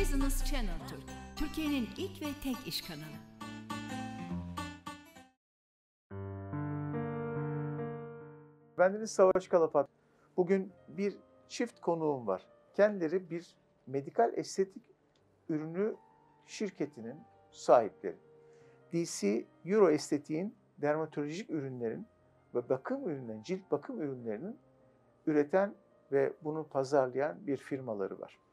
Business Channel Türk, Türkiye'nin ilk ve tek iş kanalı. Bendeniz Savaş Kalapat. Bugün bir çift konuğum var. Kendileri bir medikal estetik ürünü şirketinin sahipleri. DC Euro Estetik'in dermatolojik ürünlerin ve bakım ürünlerinin, cilt bakım ürünlerinin üreten ve bunu pazarlayan bir firmaları var.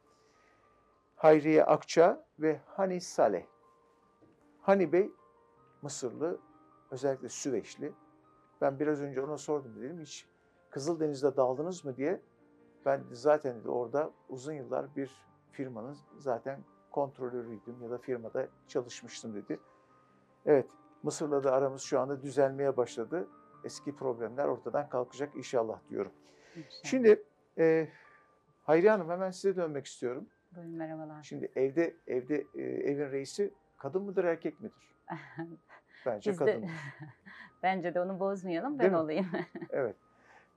Hayriye Akça ve Hani Saleh. Hani Bey Mısırlı, özellikle Süveyşli. Ben biraz önce ona sordum dedim hiç Kızıldeniz'de daldınız mı diye. Ben zaten dedi, orada uzun yıllar bir firmanın zaten kontrolörüydüm ya da firmada çalışmıştım dedi. Evet, Mısır'la da aramız şu anda düzelmeye başladı. Eski problemler ortadan kalkacak inşallah diyorum. Şimdi e, Hayriye Hanım hemen size dönmek istiyorum. Buyurun merhabalar. Şimdi evde evde e, evin reisi kadın mıdır erkek midir? Bence Biz de- kadın. Bence de onu bozmayalım Değil ben mi? olayım. Evet.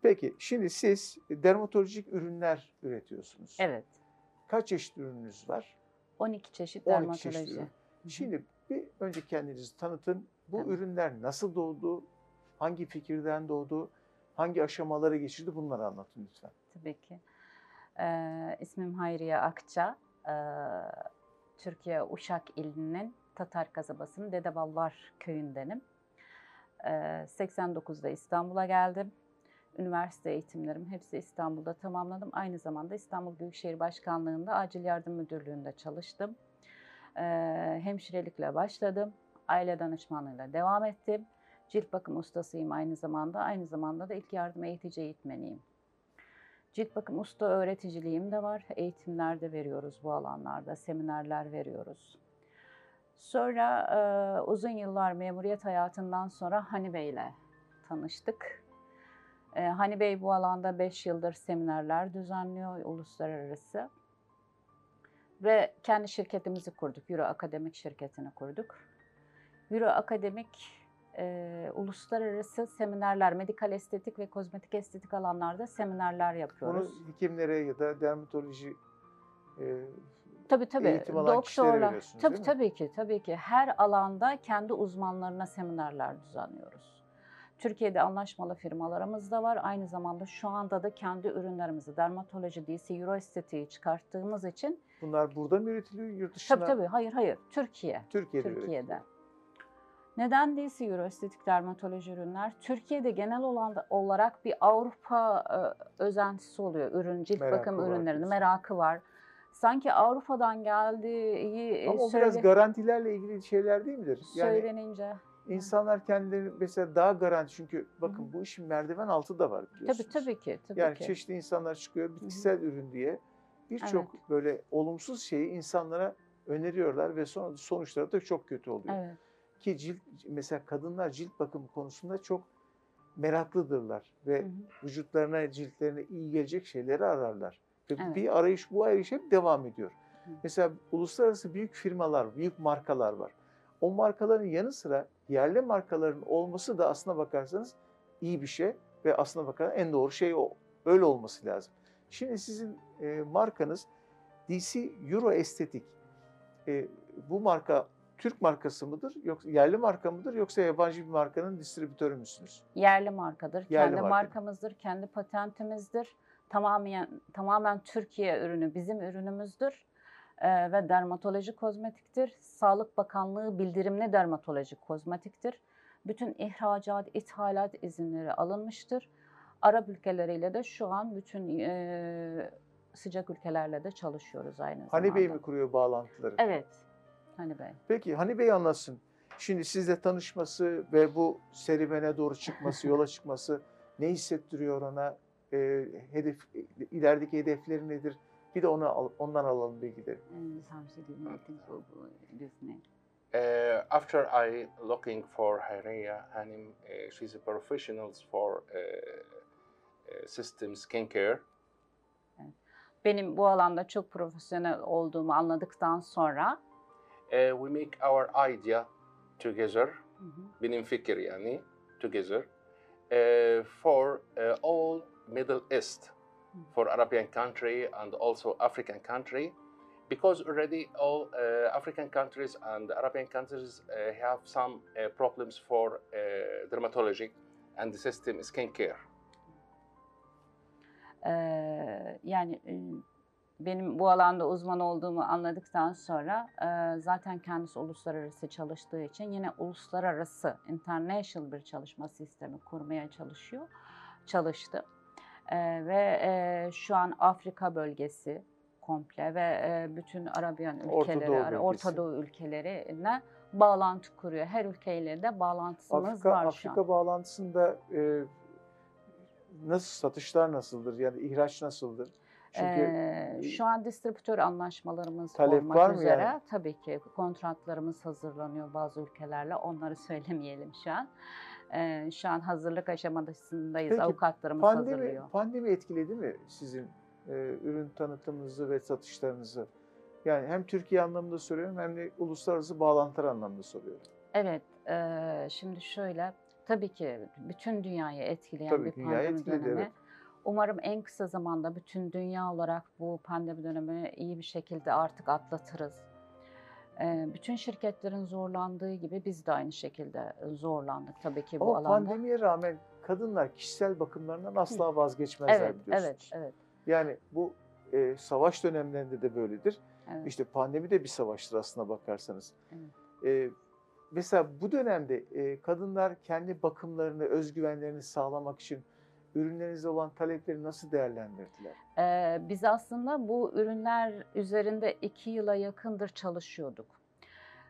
Peki şimdi siz dermatolojik ürünler üretiyorsunuz. evet. Kaç çeşit ürününüz var? 12 çeşit 12 çeşit dermatoloji. ürün. Hı hı. Şimdi bir önce kendinizi tanıtın. Bu Tamam. ürünler nasıl doğdu? Hangi fikirden doğdu? Hangi aşamaları geçirdi? Bunları anlatın lütfen. Tabii ki. Ee, ismim Hayriye Akça. Ee, Türkiye Uşak ilinin Tatar kasabasının Dedeballar köyündenim. Ee, 89'da İstanbul'a geldim. Üniversite eğitimlerim hepsi İstanbul'da tamamladım. Aynı zamanda İstanbul Büyükşehir Başkanlığı'nda Acil Yardım Müdürlüğü'nde çalıştım. Ee, hemşirelikle başladım. Aile danışmanlığıyla devam ettim. Cilt bakım ustasıyım aynı zamanda. Aynı zamanda da ilk yardım eğitici eğitmeniyim. Cilt bakım usta öğreticiliğim de var. Eğitimler de veriyoruz bu alanlarda, seminerler veriyoruz. Sonra e, uzun yıllar memuriyet hayatından sonra Hani Bey ile tanıştık. E, hani Bey bu alanda 5 yıldır seminerler düzenliyor uluslararası. Ve kendi şirketimizi kurduk. Euro Akademik şirketini kurduk. Euro Akademik e, uluslararası seminerler, medikal estetik ve kozmetik estetik alanlarda seminerler Bunu yapıyoruz. hekimlere ya da dermatoloji e, Tabii tabii. eğitim alan kişilere Doktorlar. veriyorsunuz, Tabii tabii ki, tabii ki. Her alanda kendi uzmanlarına seminerler düzenliyoruz. Türkiye'de anlaşmalı firmalarımız da var. Aynı zamanda şu anda da kendi ürünlerimizi dermatoloji, DC, Euro estetiği çıkarttığımız için bunlar burada mı üretiliyor yurt dışında? tabii tabii hayır hayır Türkiye. Türkiye'de, Türkiye'de. üretiliyor. Neden DC Euro estetik dermatoloji ürünler? Türkiye'de genel olan, olarak bir Avrupa e, özentisi oluyor ürün, cilt Merakı bakım diyorsun. merakı var. Sanki Avrupa'dan geldiği Ama o söyle- biraz garantilerle ilgili şeyler değil midir? Yani söylenince. insanlar kendileri mesela daha garanti çünkü bakın Hı bu işin merdiven altı da var biliyorsunuz. Tabii tabii ki. Tabii Yani ki. çeşitli insanlar çıkıyor bitkisel ürün diye birçok böyle olumsuz şeyi insanlara öneriyorlar ve sonra sonuçları da çok kötü oluyor. Evet. Ki cilt mesela kadınlar cilt bakımı konusunda çok meraklıdırlar ve Hı hı. vücutlarına, ciltlerine iyi gelecek şeyleri ararlar. Ve Evet. bir arayış, bu arayış hep devam ediyor. Hı. Mesela uluslararası büyük firmalar, büyük markalar var. O markaların yanı sıra yerli markaların olması da aslına bakarsanız iyi bir şey ve aslına bakarsanız en doğru şey o. Öyle olması lazım. Şimdi sizin e, markanız DC Euro Estetik. E, bu marka Türk markası mıdır yoksa yerli marka mıdır yoksa yabancı bir markanın distribütörü müsünüz? Yerli markadır. Yerli kendi marka. markamızdır, kendi patentimizdir. Tamamen tamamen Türkiye ürünü bizim ürünümüzdür. Ee, ve dermatoloji kozmetiktir. Sağlık Bakanlığı bildirimli dermatoloji kozmetiktir. Bütün ihracat, ithalat izinleri alınmıştır. Arap ülkeleriyle de şu an bütün e, sıcak ülkelerle de çalışıyoruz aynı zamanda. Hani Bey mi kuruyor bağlantıları? Evet. Hani Bey. Peki Hani Bey anlatsın. Şimdi sizle tanışması ve bu serüvene doğru çıkması, yola çıkması ne hissettiriyor ona? E, hedef ilerideki hedefleri nedir? Bir de ona al- ondan alalım bilgileri. Uh, after I looking for Haria Hanim, uh, she's a professional for uh, uh, system skincare. Benim bu alanda çok profesyonel olduğumu anladıktan sonra Uh, we make our idea together, mm-hmm. benim fikir yani, together, uh, for uh, all Middle East, mm-hmm. for Arabian country and also African country. because already all African countries and Arabian countries have some problems for dermatology and the system skin care. Benim bu alanda uzman olduğumu anladıktan sonra e, zaten kendisi uluslararası çalıştığı için yine uluslararası international bir çalışma sistemi kurmaya çalışıyor, çalıştı. Ve e, şu an Afrika bölgesi komple ve e, bütün Arabiyan Orta ülkeleri, Doğu Ara- bölgesi. Orta Doğu ülkelerine bağlantı kuruyor. Her ülkeyle de bağlantısımız Afrika, var şu an. Afrika bağlantısında e, nasıl satışlar nasıldır? Yani ihraç nasıldır? Çünkü Ee, şu an distribütör anlaşmalarımız Talep olmak var mı üzere. yani? Tabii ki kontratlarımız hazırlanıyor bazı ülkelerle. Onları söylemeyelim şu an. Ee, şu an hazırlık aşamasındayız. Peki, Avukatlarımız pandemi hazırlıyor. pandemi etkiledi mi sizin e, ürün tanıtımınızı ve satışlarınızı? Yani hem Türkiye anlamında soruyorum hem de uluslararası bağlantılar anlamında soruyorum. Evet, e, şimdi şöyle, tabii ki bütün dünyayı etkileyen Tabii bir pandemi etkiledi, dönemi. evet. Umarım en kısa zamanda bütün dünya olarak bu pandemi dönemini iyi bir şekilde artık atlatırız. E, bütün şirketlerin zorlandığı gibi biz de aynı şekilde zorlandık tabii ki bu Ama alanda. pandemiye rağmen kadınlar kişisel bakımlarından asla vazgeçmezler Evet, biliyorsunuz. evet, evet. Yani bu e, savaş dönemlerinde de böyledir. evet. İşte pandemi de bir savaştır aslına bakarsanız. Evet. E, mesela bu dönemde e, kadınlar kendi bakımlarını, özgüvenlerini sağlamak için ürünlerinize olan talepleri nasıl değerlendirdiler? Ee, biz aslında bu ürünler üzerinde iki yıla yakındır çalışıyorduk.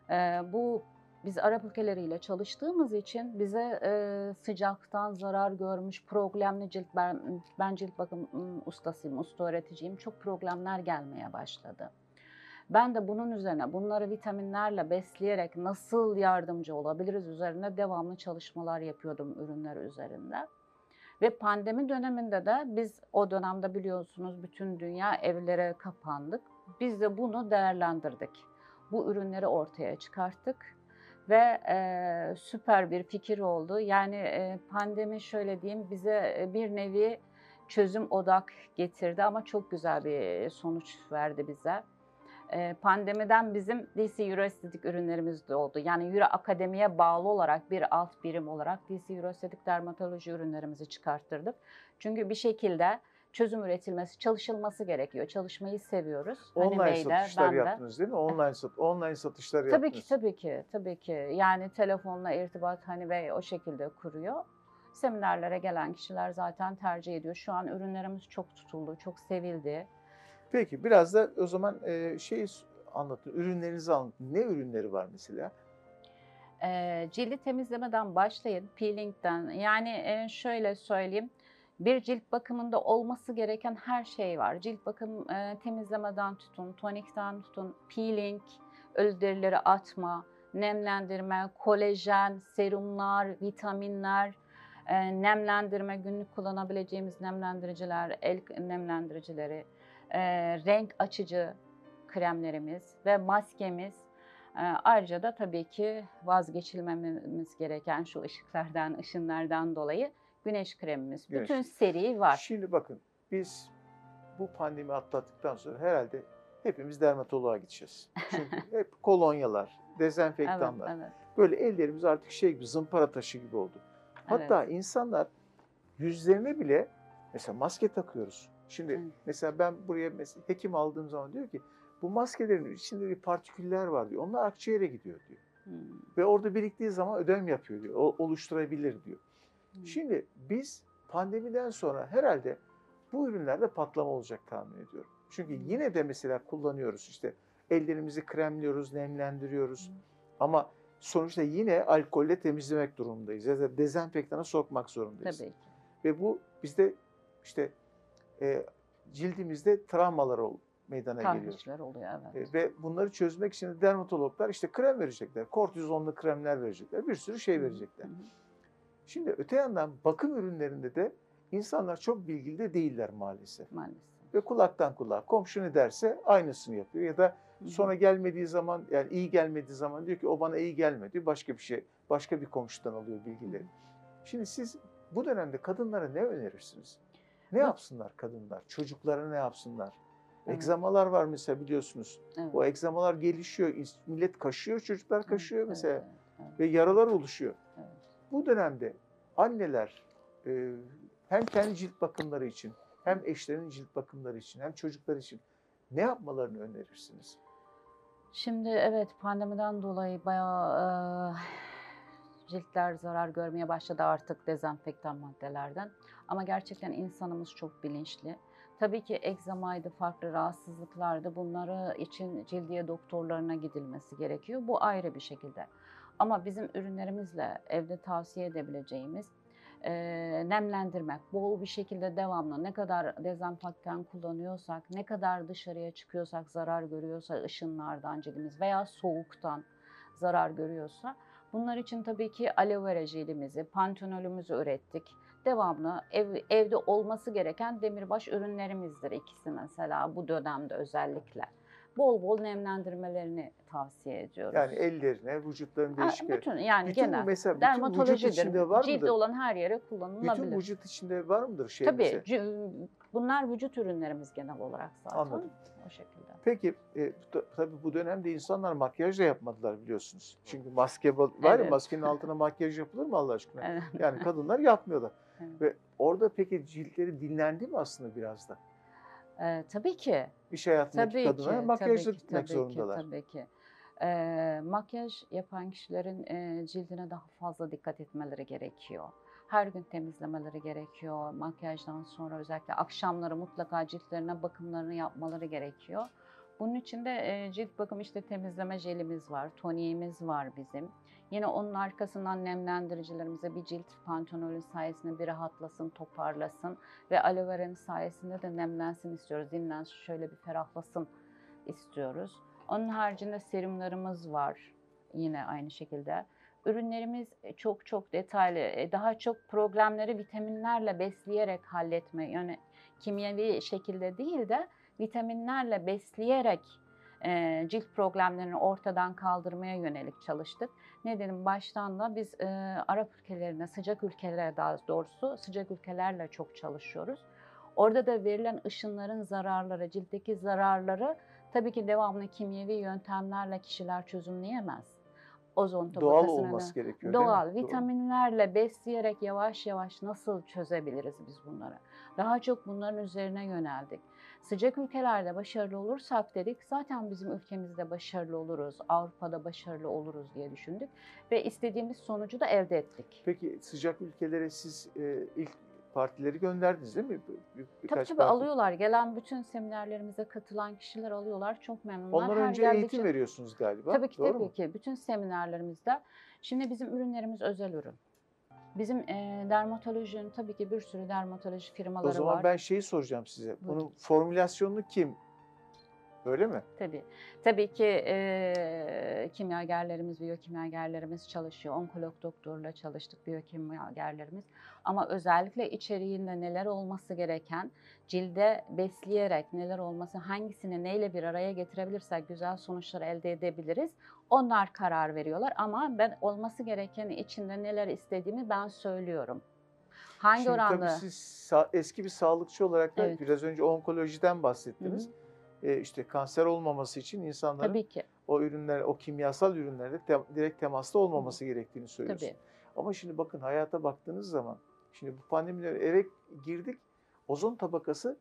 Ee, bu biz Arap ülkeleriyle çalıştığımız için bize e, sıcaktan zarar görmüş problemli cilt, ben, ben cilt bakım ım, ustasıyım, usta öğreticiyim. Çok problemler gelmeye başladı. Ben de bunun üzerine bunları vitaminlerle besleyerek nasıl yardımcı olabiliriz üzerine devamlı çalışmalar yapıyordum ürünler üzerinde. Ve pandemi döneminde de biz o dönemde biliyorsunuz bütün dünya evlere kapandık. Biz de bunu değerlendirdik. Bu ürünleri ortaya çıkarttık ve e, süper bir fikir oldu. Yani e, pandemi şöyle diyeyim bize e, bir nevi çözüm odak getirdi ama çok güzel bir sonuç verdi bize. E, pandemiden bizim DC Euro estetik ürünlerimiz de oldu. Yani Euro Akademi'ye bağlı olarak bir alt birim olarak DC Euro estetik dermatoloji ürünlerimizi çıkarttırdık. Çünkü bir şekilde çözüm üretilmesi, çalışılması gerekiyor. Çalışmayı seviyoruz. Hani Online Bey de, satışlar ben de. yaptınız değil mi? Online sat online satışlar Tabii yaptınız. ki, tabii ki, tabii ki. Yani telefonla irtibat hani Bey o şekilde kuruyor. Seminerlere gelen kişiler zaten tercih ediyor. Şu an ürünlerimiz çok tutuldu, çok sevildi. Peki biraz da o zaman e, şey anlatın, ürünlerinizi anlatın. Ne ürünleri var mesela? Ee, cildi temizlemeden başlayın, peelingden. Yani e, şöyle söyleyeyim, bir cilt bakımında olması gereken her şey var. Cilt bakım e, temizlemeden tutun, tonikten tutun, peeling, derileri atma, nemlendirme, kolajen, serumlar, vitaminler, e, nemlendirme, günlük kullanabileceğimiz nemlendiriciler, el nemlendiricileri, e, renk açıcı kremlerimiz ve maskemiz. Ee, Ayrıca da tabii ki vazgeçilmememiz gereken şu ışıklardan, ışınlardan dolayı güneş kremimiz. Güneş. Bütün seri var. Şimdi bakın biz bu pandemi atlattıktan sonra herhalde hepimiz dermatoloğa gideceğiz. Çünkü hep kolonyalar, Evet, dezenfektanlar. evet. Böyle ellerimiz artık şey gibi zımpara taşı gibi oldu. Hatta insanlar yüzlerine bile mesela maske takıyoruz. Şimdi Evet. mesela ben buraya mesela hekim aldığım zaman diyor ki bu maskelerin içinde bir partiküller var diyor. Onlar akciğere gidiyor diyor. Hmm, Ve orada biriktiği zaman ödem yapıyor diyor. O, oluşturabilir diyor. hmm. Şimdi biz pandemiden sonra herhalde bu ürünlerde patlama olacak tahmin ediyorum. Çünkü Hmm. yine de mesela kullanıyoruz işte ellerimizi kremliyoruz, nemlendiriyoruz. Hmm. Ama sonuçta yine alkolle temizlemek durumundayız. Ya da dezenfektana sokmak zorundayız. Tabii ki. Ve bu bizde işte e, cildimizde travmalar ol, meydana geliyor. Tahrişler oluyor evet. E, ve bunları çözmek için de dermatologlar işte krem verecekler. Kortizonlu kremler verecekler. Bir sürü şey verecekler. Hı hı. Şimdi öte yandan bakım ürünlerinde de insanlar çok bilgili de değiller maalesef. Maalesef. Ve kulaktan kulağa komşu ne derse aynısını yapıyor. Ya da sonra gelmediği zaman yani iyi gelmediği zaman diyor ki o bana iyi gelmedi. Başka bir şey, başka bir komşudan alıyor bilgileri. Şimdi siz bu dönemde kadınlara ne önerirsiniz? Ne yapsınlar kadınlar? Çocuklara ne yapsınlar? Evet. Egzamalar var mesela biliyorsunuz. Evet. O egzamalar gelişiyor. Millet kaşıyor, çocuklar kaşıyor Evet, mesela. evet, evet. Ve yaralar oluşuyor. Evet. Bu dönemde anneler e, hem kendi cilt bakımları için, hem eşlerinin cilt bakımları için, hem çocuklar için ne yapmalarını önerirsiniz? Şimdi evet pandemiden dolayı bayağı eee, ciltler zarar görmeye başladı artık dezenfektan maddelerden. Ama gerçekten insanımız çok bilinçli. Tabii ki egzamaydı, farklı rahatsızlıklardı. Bunları için cildiye doktorlarına gidilmesi gerekiyor. Bu ayrı bir şekilde. Ama bizim ürünlerimizle evde tavsiye edebileceğimiz eee, nemlendirmek, bol bir şekilde devamlı ne kadar dezenfektan kullanıyorsak, ne kadar dışarıya çıkıyorsak, zarar görüyorsa ışınlardan cildimiz veya soğuktan zarar görüyorsa bunlar için tabii ki aloe vera jelimizi, pantenolümüzü ürettik. Devamlı ev, evde olması gereken demirbaş ürünlerimizdir ikisi mesela bu dönemde özellikle. Bol bol nemlendirmelerini tavsiye ediyoruz. Yani ellerine, vücutların Ha, değişik bütün yani bütün genel mesela bütün vücut içinde var Cilde mıdır? olan her yere kullanılabilir. Bütün vücut içinde var mıdır şey Tabii bunlar vücut ürünlerimiz genel olarak zaten. Anladım. O şekilde. Peki e, ta- tabii bu dönemde insanlar makyaj da yapmadılar biliyorsunuz. Çünkü maske var ya Evet. maskenin altına makyaj yapılır mı Allah aşkına? Evet. Yani kadınlar yapmıyorlar. Evet. Ve orada peki ciltleri dinlendi mi aslında biraz da? Ee, tabii ki. İş hayatındaki Tabii kadınlar ki. makyajla tabii ki, tabii zorundalar. Ki, tabii ki. Ee, makyaj yapan kişilerin e, cildine daha fazla dikkat etmeleri gerekiyor. Her gün temizlemeleri gerekiyor. Makyajdan sonra özellikle akşamları mutlaka ciltlerine bakımlarını yapmaları gerekiyor. Bunun için de e, cilt bakım işte temizleme jelimiz var, toniğimiz var bizim. Yine onun arkasından nemlendiricilerimize bir cilt pantenolün sayesinde bir rahatlasın, toparlasın ve aloe vera'nın sayesinde de nemlensin istiyoruz. Dinlensin, şöyle bir ferahlasın istiyoruz. Onun haricinde serumlarımız var yine aynı şekilde. Ürünlerimiz çok çok detaylı. E, Daha çok problemleri vitaminlerle besleyerek halletme, yani kimyevi şekilde değil de vitaminlerle besleyerek e, cilt problemlerini ortadan kaldırmaya yönelik çalıştık. Ne dedim baştan da biz e, Arap ülkelerine, sıcak ülkelere daha doğrusu sıcak ülkelerle çok çalışıyoruz. Orada da verilen ışınların zararları, ciltteki zararları tabii ki devamlı kimyevi yöntemlerle kişiler çözümleyemez. Ozon Doğal olması gerekiyor? Doğal, Doğru. vitaminlerle besleyerek yavaş yavaş nasıl çözebiliriz biz bunları? Daha çok bunların üzerine yöneldik. Sıcak ülkelerde başarılı olursak dedik zaten bizim ülkemizde başarılı oluruz, Avrupa'da başarılı oluruz diye düşündük ve istediğimiz sonucu da elde ettik. Peki sıcak ülkelere siz e, ilk partileri gönderdiniz değil mi? Bir- bir- Tabii birkaç tabii parti. alıyorlar. Gelen bütün seminerlerimize katılan kişiler alıyorlar. Çok memnunlar. Ondan Her önce eğitim için- veriyorsunuz galiba. Tabii ki Doğru tabii mu? ki. Bütün seminerlerimizde. Şimdi bizim ürünlerimiz özel ürün. Bizim e, dermatolojinin tabii ki bir sürü dermatoloji firmaları O zaman var. ben şeyi soracağım size. Buyurun. Bunun formülasyonunu kim? Öyle mi? Tabii. Tabii ki e, kimyagerlerimiz, biyokimyagerlerimiz çalışıyor. Onkolog doktorla çalıştık biyokimyagerlerimiz. Ama özellikle içeriğinde neler olması gereken, cilde besleyerek neler olması, hangisini neyle bir araya getirebilirsek güzel sonuçlar elde edebiliriz. Onlar karar veriyorlar ama ben olması gerekeni içinde neler istediğimi ben söylüyorum. Hangi Şimdi oranda? tabii siz eski bir sağlıkçı olarak da Evet. biraz önce onkolojiden bahsettiniz. Hı E, işte kanser olmaması için insanların Tabii ki. o ürünler, o kimyasal ürünlerle te- direkt temasta olmaması gerektiğini söylüyorsunuz. Tabii. Ama şimdi bakın hayata baktığınız zaman, şimdi bu pandemiden eve girdik, ozon tabakası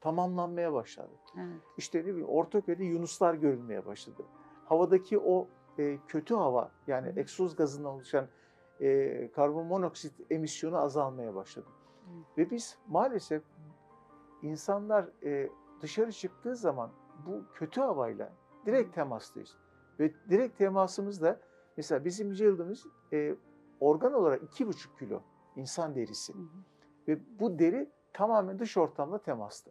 tamamlanmaya başladı. Evet. İşte ne bileyim Ortaköy'de yunuslar görülmeye başladı. Havadaki o e, kötü hava yani Hı. egzoz gazından oluşan e, karbon monoksit emisyonu azalmaya başladı. Hı. Ve biz maalesef insanlar e, dışarı çıktığı zaman bu kötü havayla direkt temastayız. Ve direkt temasımız da mesela bizim cildimiz e, organ olarak iki buçuk kilo insan derisi. Hı hı. Ve bu deri tamamen dış ortamla temasta.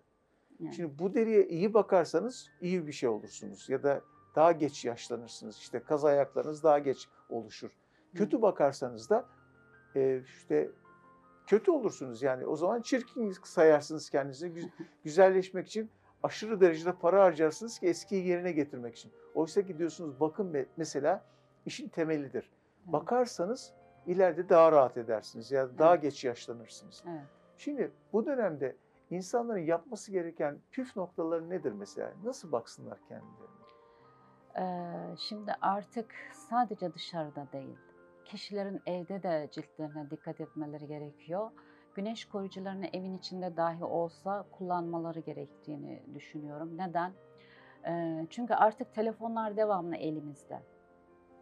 Yani. Şimdi bu deriye iyi bakarsanız iyi bir şey olursunuz ya da daha geç yaşlanırsınız. İşte kaz ayaklarınız daha geç oluşur. Kötü bakarsanız da e, işte kötü olursunuz yani. O zaman çirkin sayarsınız kendinizi. Gü- Güzelleşmek için aşırı derecede para harcarsınız ki eskiyi yerine getirmek için. Oysa ki diyorsunuz bakın me- mesela işin temelidir. Bakarsanız ileride daha rahat edersiniz ya da daha Evet. geç yaşlanırsınız. Evet. Şimdi bu dönemde İnsanların yapması gereken püf noktaları nedir mesela? Nasıl baksınlar kendilerine? Şimdi artık sadece dışarıda değil, kişilerin evde de ciltlerine dikkat etmeleri gerekiyor. Güneş koruyucularını evin içinde dahi olsa kullanmaları gerektiğini düşünüyorum. Neden? Çünkü artık telefonlar devamlı elimizde.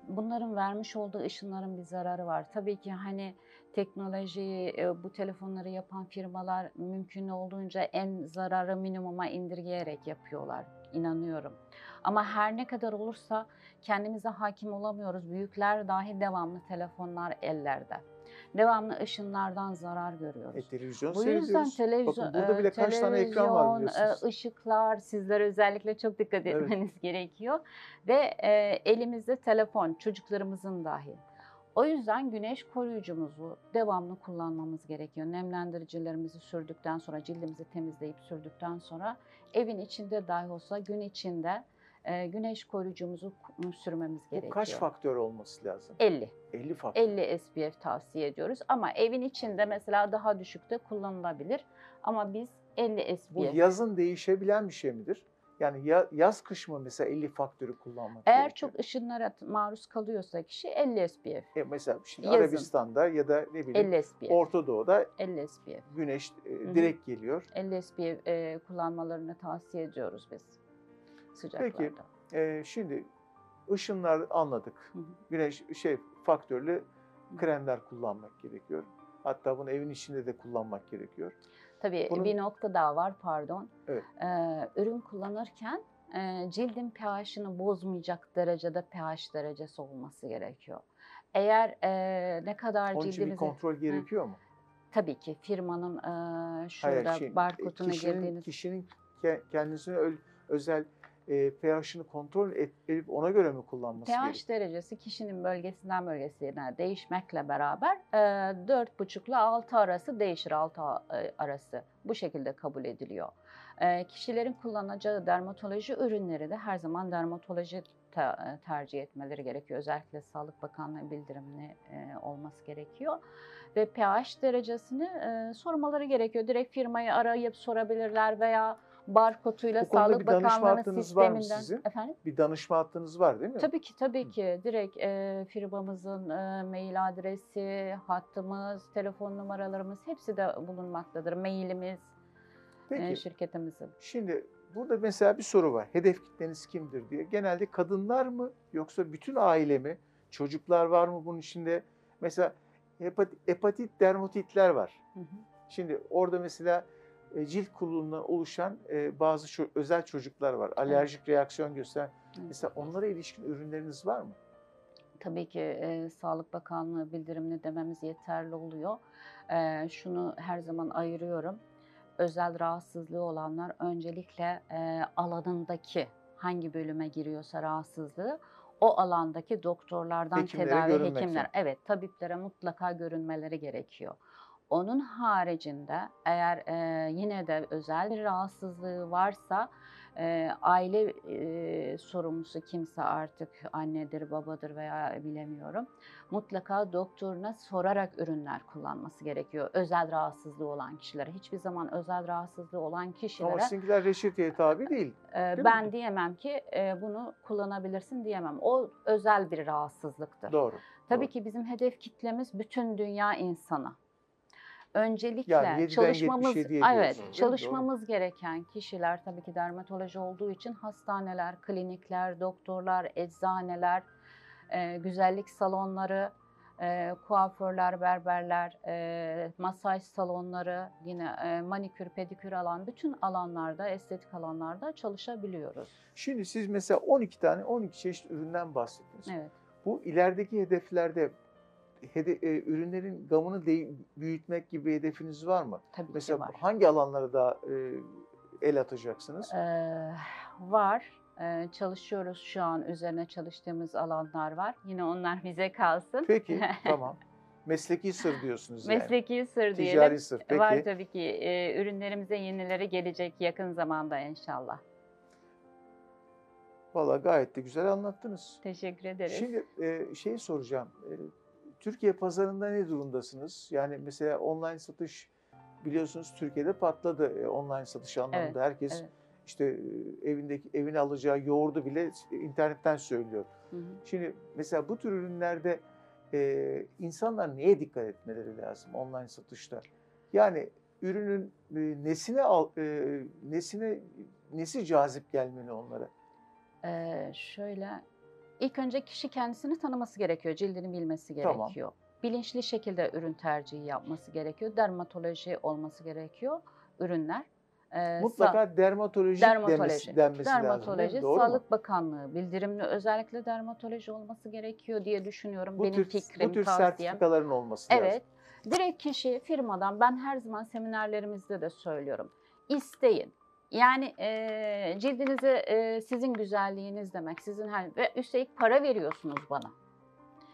Bunların vermiş olduğu ışınların bir zararı var. Tabii ki hani teknolojiyi, e, bu telefonları yapan firmalar mümkün olduğunca en zararı minimuma indirgeyerek yapıyorlar. İnanıyorum. Ama her ne kadar olursa kendimize hakim olamıyoruz. Büyükler dahi devamlı telefonlar ellerde. Devamlı ışınlardan zarar görüyoruz. E, televizyon Bu yüzden televizyon, Bakın burada bile e, kaç tane ekran var televizyon, biliyorsunuz. e, ışıklar, sizlere özellikle çok dikkat Evet. etmeniz gerekiyor. Ve e, elimizde telefon, çocuklarımızın dahi. O yüzden güneş koruyucumuzu devamlı kullanmamız gerekiyor. Nemlendiricilerimizi sürdükten sonra, cildimizi temizleyip sürdükten sonra evin içinde dahi olsa gün içinde e, güneş koruyucumuzu sürmemiz Bu gerekiyor. kaç faktör olması lazım? 50. 50 faktör. 50 SPF tavsiye ediyoruz ama evin içinde mesela daha düşükte kullanılabilir ama biz 50 SPF. Bu yazın değişebilen bir şey midir? Yani ya- yaz kış mı mesela 50 faktörü kullanmak Eğer gerekiyor? çok ışınlara maruz kalıyorsa kişi 50 SPF. E mesela şimdi Yazın. Arabistan'da ya da ne bileyim 50 SPF. Orta Doğu'da 50 SPF. güneş e, hı. direkt geliyor. 50 SPF e, kullanmalarını tavsiye ediyoruz biz sıcaklarda. E, şimdi ışınlar anladık. Hı hı. Güneş şey faktörlü kremler kullanmak gerekiyor. Hatta bunu evin içinde de kullanmak gerekiyor. Tabii Bunun- bir nokta daha var pardon. Evet. Ee, ürün kullanırken e, cildin pH'ını bozmayacak derecede pH derecesi olması gerekiyor. Eğer e, ne kadar Onun için bir kontrol gerekiyor mu? Tabii ki firmanın e, şurada Hayır, şey, barkoduna kişinin, girdiğiniz... kişinin ke- kendisine özel e, pH'ını kontrol et- edip ona göre mi kullanması pH gerekiyor? derecesi kişinin bölgesinden bölgesine değişmekle beraber e, 4,5 ile 6 arası değişir 6 arası. Bu şekilde kabul ediliyor. E, kişilerin kullanacağı dermatoloji ürünleri de her zaman dermatoloji te- e, tercih etmeleri gerekiyor. Özellikle Sağlık Bakanlığı bildirimli e, olması gerekiyor. Ve pH derecesini e, sormaları gerekiyor. Direkt firmayı arayıp sorabilirler veya barkoduyla Bu Sağlık Bakanlığı'nın hattınız var mı sisteminden. Efendim? Bir danışma hattınız var değil mi? Tabii ki tabii ki direkt e, firmamızın e, mail adresi, hattımız, telefon numaralarımız hepsi de bulunmaktadır. Mailimiz, Peki. e, şirketimizin. Şimdi burada mesela bir soru var. Hedef kitleniz kimdir diye. Genelde kadınlar mı yoksa bütün aile mi? Çocuklar var mı bunun içinde? Mesela hepatit, hepatit dermatitler var. Hı hı. Şimdi orada mesela e, cilt kuruluğundan oluşan e, bazı ço- özel çocuklar var. Alerjik reaksiyon gösteren. Evet. Mesela onlara ilişkin ürünleriniz var mı? Tabii ki e, Sağlık Bakanlığı bildirimli dememiz yeterli oluyor. E, şunu her zaman ayırıyorum. Özel rahatsızlığı olanlar öncelikle e, alanındaki hangi bölüme giriyorsa rahatsızlığı o alandaki doktorlardan Hekimlere tedavi hekimler evet tabiplere mutlaka görünmeleri gerekiyor. Onun haricinde eğer e, yine de özel bir rahatsızlığı varsa e, aile e, sorumlusu kimse artık annedir, babadır veya bilemiyorum. Mutlaka doktoruna sorarak ürünler kullanması gerekiyor. Özel rahatsızlığı olan kişilere. Hiçbir zaman özel rahatsızlığı olan Ama kişilere sizinkiler reçeteye tabi değil. e, değil mi? ben diyemem ki e, bunu kullanabilirsin diyemem. O özel bir rahatsızlıktır. Doğru. Tabii doğru. ki bizim hedef kitlemiz bütün dünya insanı. Öncelikle Yani 7'den çalışmamız 77'ye diyorsunuz, evet çalışmamız gereken kişiler tabii ki dermatoloji olduğu için hastaneler, klinikler, doktorlar, eczaneler, e, güzellik salonları, e, kuaförler, berberler, e, masaj salonları, yine e, manikür, pedikür alan bütün alanlarda, estetik alanlarda çalışabiliyoruz. Şimdi siz mesela 12 tane 12 çeşit üründen bahsettiniz. Evet. Bu ilerideki hedeflerde hede, e, ürünlerin gamını de- büyütmek gibi hedefiniz var mı? Tabii ki Mesela var. hangi alanlara da e, el atacaksınız? Ee, var. Ee, çalışıyoruz şu an üzerine çalıştığımız alanlar var. Yine onlar bize kalsın. Peki tamam. Mesleki sır diyorsunuz yani. Mesleki sır diyelim. Ticari sır. Peki. Var tabii ki e, ürünlerimize yenileri gelecek yakın zamanda inşallah. Valla gayet de güzel anlattınız. Teşekkür ederiz. Şimdi e, şeyi soracağım. E, Türkiye pazarında ne durumdasınız? Yani mesela online satış biliyorsunuz Türkiye'de patladı e, online satış anlamında. Herkes evet. işte e, evindeki evine alacağı yoğurdu bile internetten söylüyor. Hı hı. Şimdi mesela bu tür ürünlerde e, insanlar neye dikkat etmeleri lazım online satışta? Yani ürünün e, nesine al, e, nesine nesi cazip gelmeli onlara? Ee, şöyle, ilk önce kişi kendisini tanıması gerekiyor, cildini bilmesi Tamam. gerekiyor. Bilinçli şekilde ürün tercihi yapması gerekiyor. Dermatoloji olması gerekiyor ürünler. Ee, Mutlaka dermatoloji, dermatoloji, denmesi lazım. dermatoloji, Doğru mu? Sağlık Bakanlığı bildirimli özellikle dermatoloji olması gerekiyor diye düşünüyorum. Bu Benim tür, fikrim, bu tür tavsiyem. sertifikaların olması lazım. Evet. Direkt kişi firmadan ben her zaman seminerlerimizde de söylüyorum. İsteyin. Yani e, cildinize e, sizin güzelliğiniz demek. Sizin her ve üstelik para veriyorsunuz bana.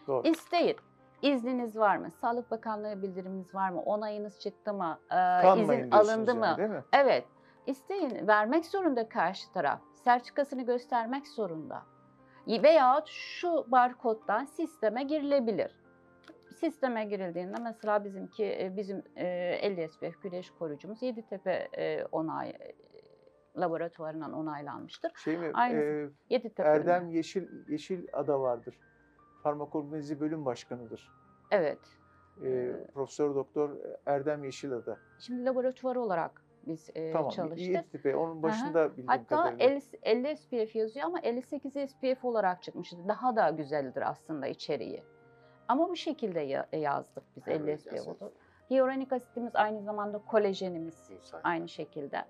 Doğru. İsteyin. İzniniz var mı? Sağlık Bakanlığı bildiriminiz var mı? Onayınız çıktı mı? Kanmayın izin alındı yani, mı? Değil mi? Evet. İsteyin. Vermek zorunda karşı taraf. Sertifikasını göstermek zorunda. Veya şu barkoddan sisteme girilebilir. Sisteme girildiğinde mesela bizimki e, bizim e, 50 SPF güneş koruyucumuz Yeditepe e, onay e, laboratuvarından onaylanmıştır. Şey mi? Aynısı. e, Yeditepe Erdem Yeşil Yeşil Ada vardır. Farmakoloji bölüm başkanıdır. Evet. E, Ee, Profesör Doktor Erdem Yeşilada. Şimdi laboratuvar olarak biz e, Tamam. çalıştık. İETP onun başında bildiğim Hatta kadarıyla. 50, 50 SPF yazıyor ama 58 SPF olarak çıkmıştı. Daha da güzeldir aslında içeriği. Ama bu şekilde ya- yazdık biz 50 Hyaluronik SPF asit. oldu. Hyaluronik asitimiz aynı zamanda kolajenimiz aynı şekilde.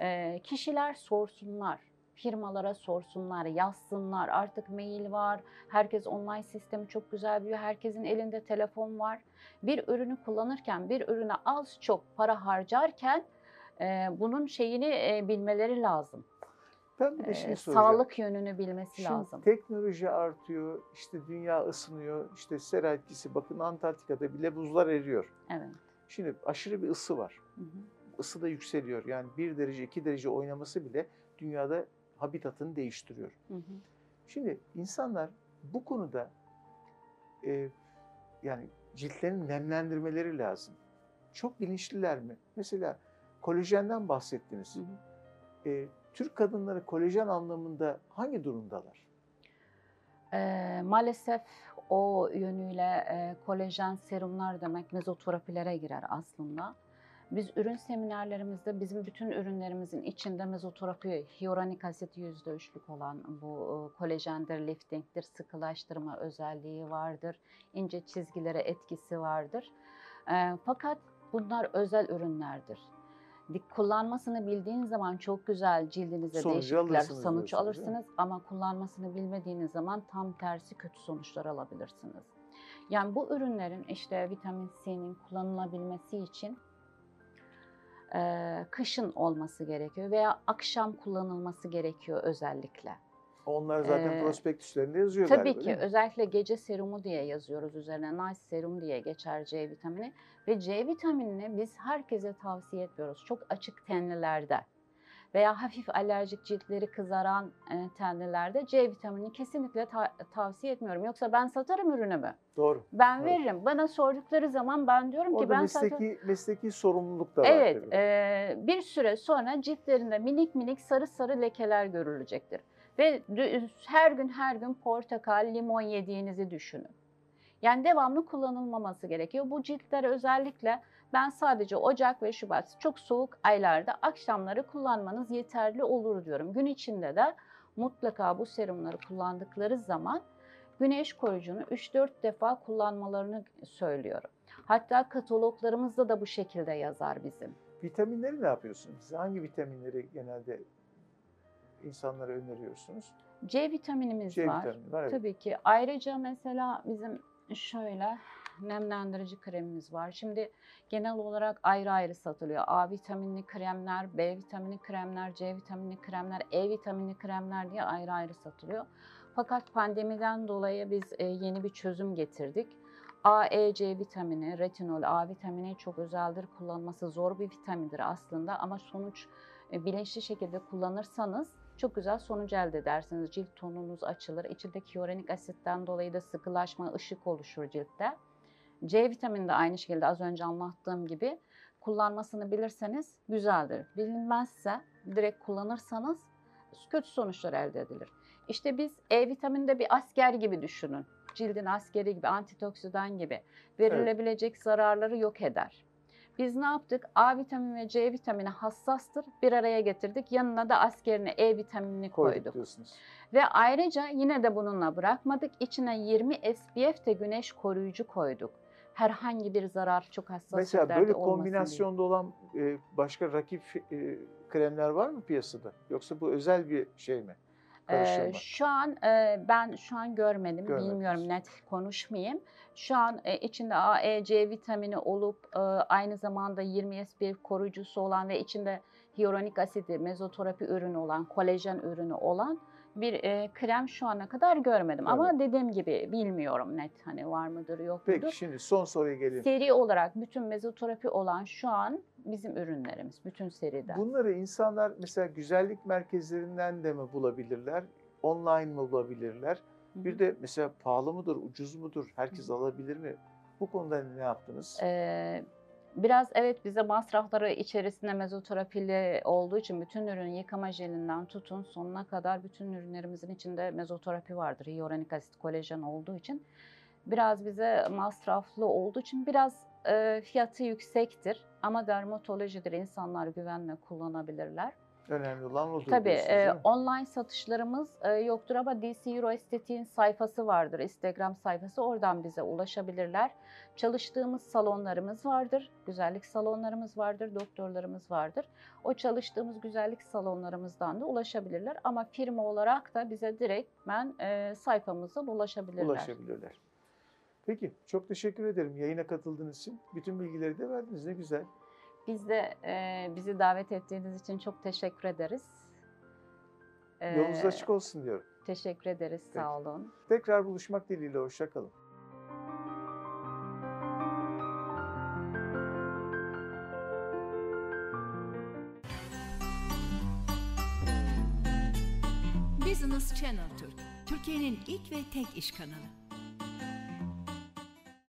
Ee, kişiler sorsunlar, firmalara sorsunlar, yazsınlar. Artık mail var, herkes online sistemi çok güzel biliyor. Herkesin elinde telefon var. Bir ürünü kullanırken, bir ürüne az çok para harcarken e, bunun şeyini e, bilmeleri lazım. Ben bir de şey soracağım. sağlık yönünü bilmesi Şimdi lazım. teknoloji artıyor, işte dünya ısınıyor, işte sera etkisi. Bakın Antarktika'da bile buzlar eriyor. Evet. Şimdi aşırı bir ısı var. Hı hı. Isı da yükseliyor. Yani bir derece, iki derece oynaması bile dünyada habitatını değiştiriyor. Hı hı. Şimdi insanlar bu konuda e, yani ciltlerini nemlendirmeleri lazım. Çok bilinçliler mi? Mesela kolajenden bahsettiniz. Hı hı. E, Türk kadınları kolajen anlamında hangi durumdalar? Ee, maalesef o yönüyle e, kolajen serumlar demek mezoterapilere girer aslında. Biz ürün seminerlerimizde bizim bütün ürünlerimizin içinde mezoterapi, hyaluronik asit %3'lük olan bu e, kolajendir, liftingdir, sıkılaştırma özelliği vardır, ince çizgilere etkisi vardır. E, fakat bunlar özel ürünlerdir. Kullanmasını bildiğin zaman çok güzel cildinize Sonucu değişiklikler, alırsınız sonuç alırsınız ama kullanmasını bilmediğiniz zaman tam tersi kötü sonuçlar alabilirsiniz. Yani bu ürünlerin işte vitamin C'nin kullanılabilmesi için kışın olması gerekiyor veya akşam kullanılması gerekiyor özellikle. Onlar zaten Ee, prospektüslerinde yazıyor Tabii galiba ki. özellikle gece serumu diye yazıyoruz üzerine. Nice serum diye geçer C vitamini. Ve C vitaminini biz herkese tavsiye etmiyoruz. Çok açık tenlilerde veya hafif alerjik ciltleri kızaran e, tenlilerde C vitamini kesinlikle ta- tavsiye etmiyorum. Yoksa ben satarım ürünümü. Doğru. Ben Doğru. veririm. Bana sordukları zaman ben diyorum ki Orada ben mesleki, satarım. mesleki sorumluluk da var Evet, tabii. e, bir süre sonra ciltlerinde minik minik sarı sarı lekeler görülecektir. Ve her gün her gün portakal, limon yediğinizi düşünün. Yani devamlı kullanılmaması gerekiyor. Bu ciltler özellikle ben sadece Ocak ve Şubat çok soğuk aylarda akşamları kullanmanız yeterli olur diyorum. Gün içinde de mutlaka bu serumları kullandıkları zaman güneş koruyucunu 3-4 defa kullanmalarını söylüyorum. Hatta kataloglarımızda da bu şekilde yazar bizim. Vitaminleri ne yapıyorsunuz? Siz hangi vitaminleri genelde insanlara öneriyorsunuz? C vitaminimiz C var. vitamini var. Evet. Tabii ki. Ayrıca mesela bizim şöyle nemlendirici kremimiz var. Şimdi genel olarak ayrı ayrı satılıyor. A vitaminli kremler, B vitaminli kremler, C vitaminli kremler, E vitaminli kremler diye ayrı ayrı satılıyor. Fakat pandemiden dolayı biz e, yeni bir çözüm getirdik. A, E, C vitamini, retinol, A vitamini çok özeldir. Kullanması zor bir vitamindir aslında ama sonuç e, bilinçli şekilde kullanırsanız çok güzel sonuç elde edersiniz. Cilt tonunuz açılır. İçindeki hyaluronik asitten dolayı da sıkılaşma, ışık oluşur ciltte. C vitamini de aynı şekilde az önce anlattığım gibi kullanmasını bilirseniz güzeldir. Bilinmezse direkt kullanırsanız kötü sonuçlar elde edilir. İşte biz E vitamininde bir asker gibi düşünün. Cildin askeri gibi, antioksidan gibi verilebilecek zararları yok eder. Biz ne yaptık? A vitamini ve C vitamini hassastır. Bir araya getirdik. Yanına da askerine E vitaminini Koyduk, koyduk. diyorsunuz. Ve ayrıca yine de bununla bırakmadık. İçine 20 SPF de güneş koruyucu koyduk. Herhangi bir zarar çok hassas Mesela böyle olmasın diye. kombinasyonda olan e, başka rakip e, kremler var mı piyasada? Yoksa bu özel bir şey mi? Ee, şu an e, ben şu an görmedim, Görmediniz. bilmiyorum net konuşmayayım. Şu an e, içinde A, E, C vitamini olup e, aynı zamanda 20 SPF koruyucusu olan ve içinde hyaluronik asidi, mezoterapi ürünü olan, kolajen ürünü olan bir e, krem şu ana kadar görmedim. Ama Evet. dediğim gibi bilmiyorum net hani var mıdır yok mudur. Peki şimdi son soruya gelelim. Seri olarak bütün mezoterapi olan şu an bizim ürünlerimiz, bütün seriden. Bunları insanlar mesela güzellik merkezlerinden de mi bulabilirler? Online mı bulabilirler? Hı hı. Bir de mesela pahalı mıdır, ucuz mudur? Herkes alabilir mi? Bu konuda ne yaptınız? Ee, biraz evet bize masrafları içerisinde mezoterapili olduğu için bütün ürün yıkama jelinden tutun sonuna kadar bütün ürünlerimizin içinde mezoterapi vardır. Hyaluronik asit, kolajen olduğu için biraz bize masraflı olduğu için biraz e, fiyatı yüksektir. Ama dermatolojidir. insanlar güvenle kullanabilirler. Önemli olan odur Tabii e, online satışlarımız e, yoktur ama DC Euro Estetik'in sayfası vardır, Instagram sayfası. Oradan bize ulaşabilirler. Çalıştığımız salonlarımız vardır, güzellik salonlarımız vardır, doktorlarımız vardır. O çalıştığımız güzellik salonlarımızdan da ulaşabilirler. Ama firma olarak da bize direktmen e, sayfamızdan ulaşabilirler. Ulaşabilirler. Peki, çok teşekkür ederim yayına katıldığınız için. Bütün bilgileri de verdiniz, ne güzel. Biz de e, bizi davet ettiğiniz için çok teşekkür ederiz. E, Yolunuz açık olsun diyorum. Teşekkür ederiz, Peki. sağ olun. Tekrar buluşmak dileğiyle, hoşçakalın. Business Channel Türk, Türkiye'nin ilk ve tek iş kanalı.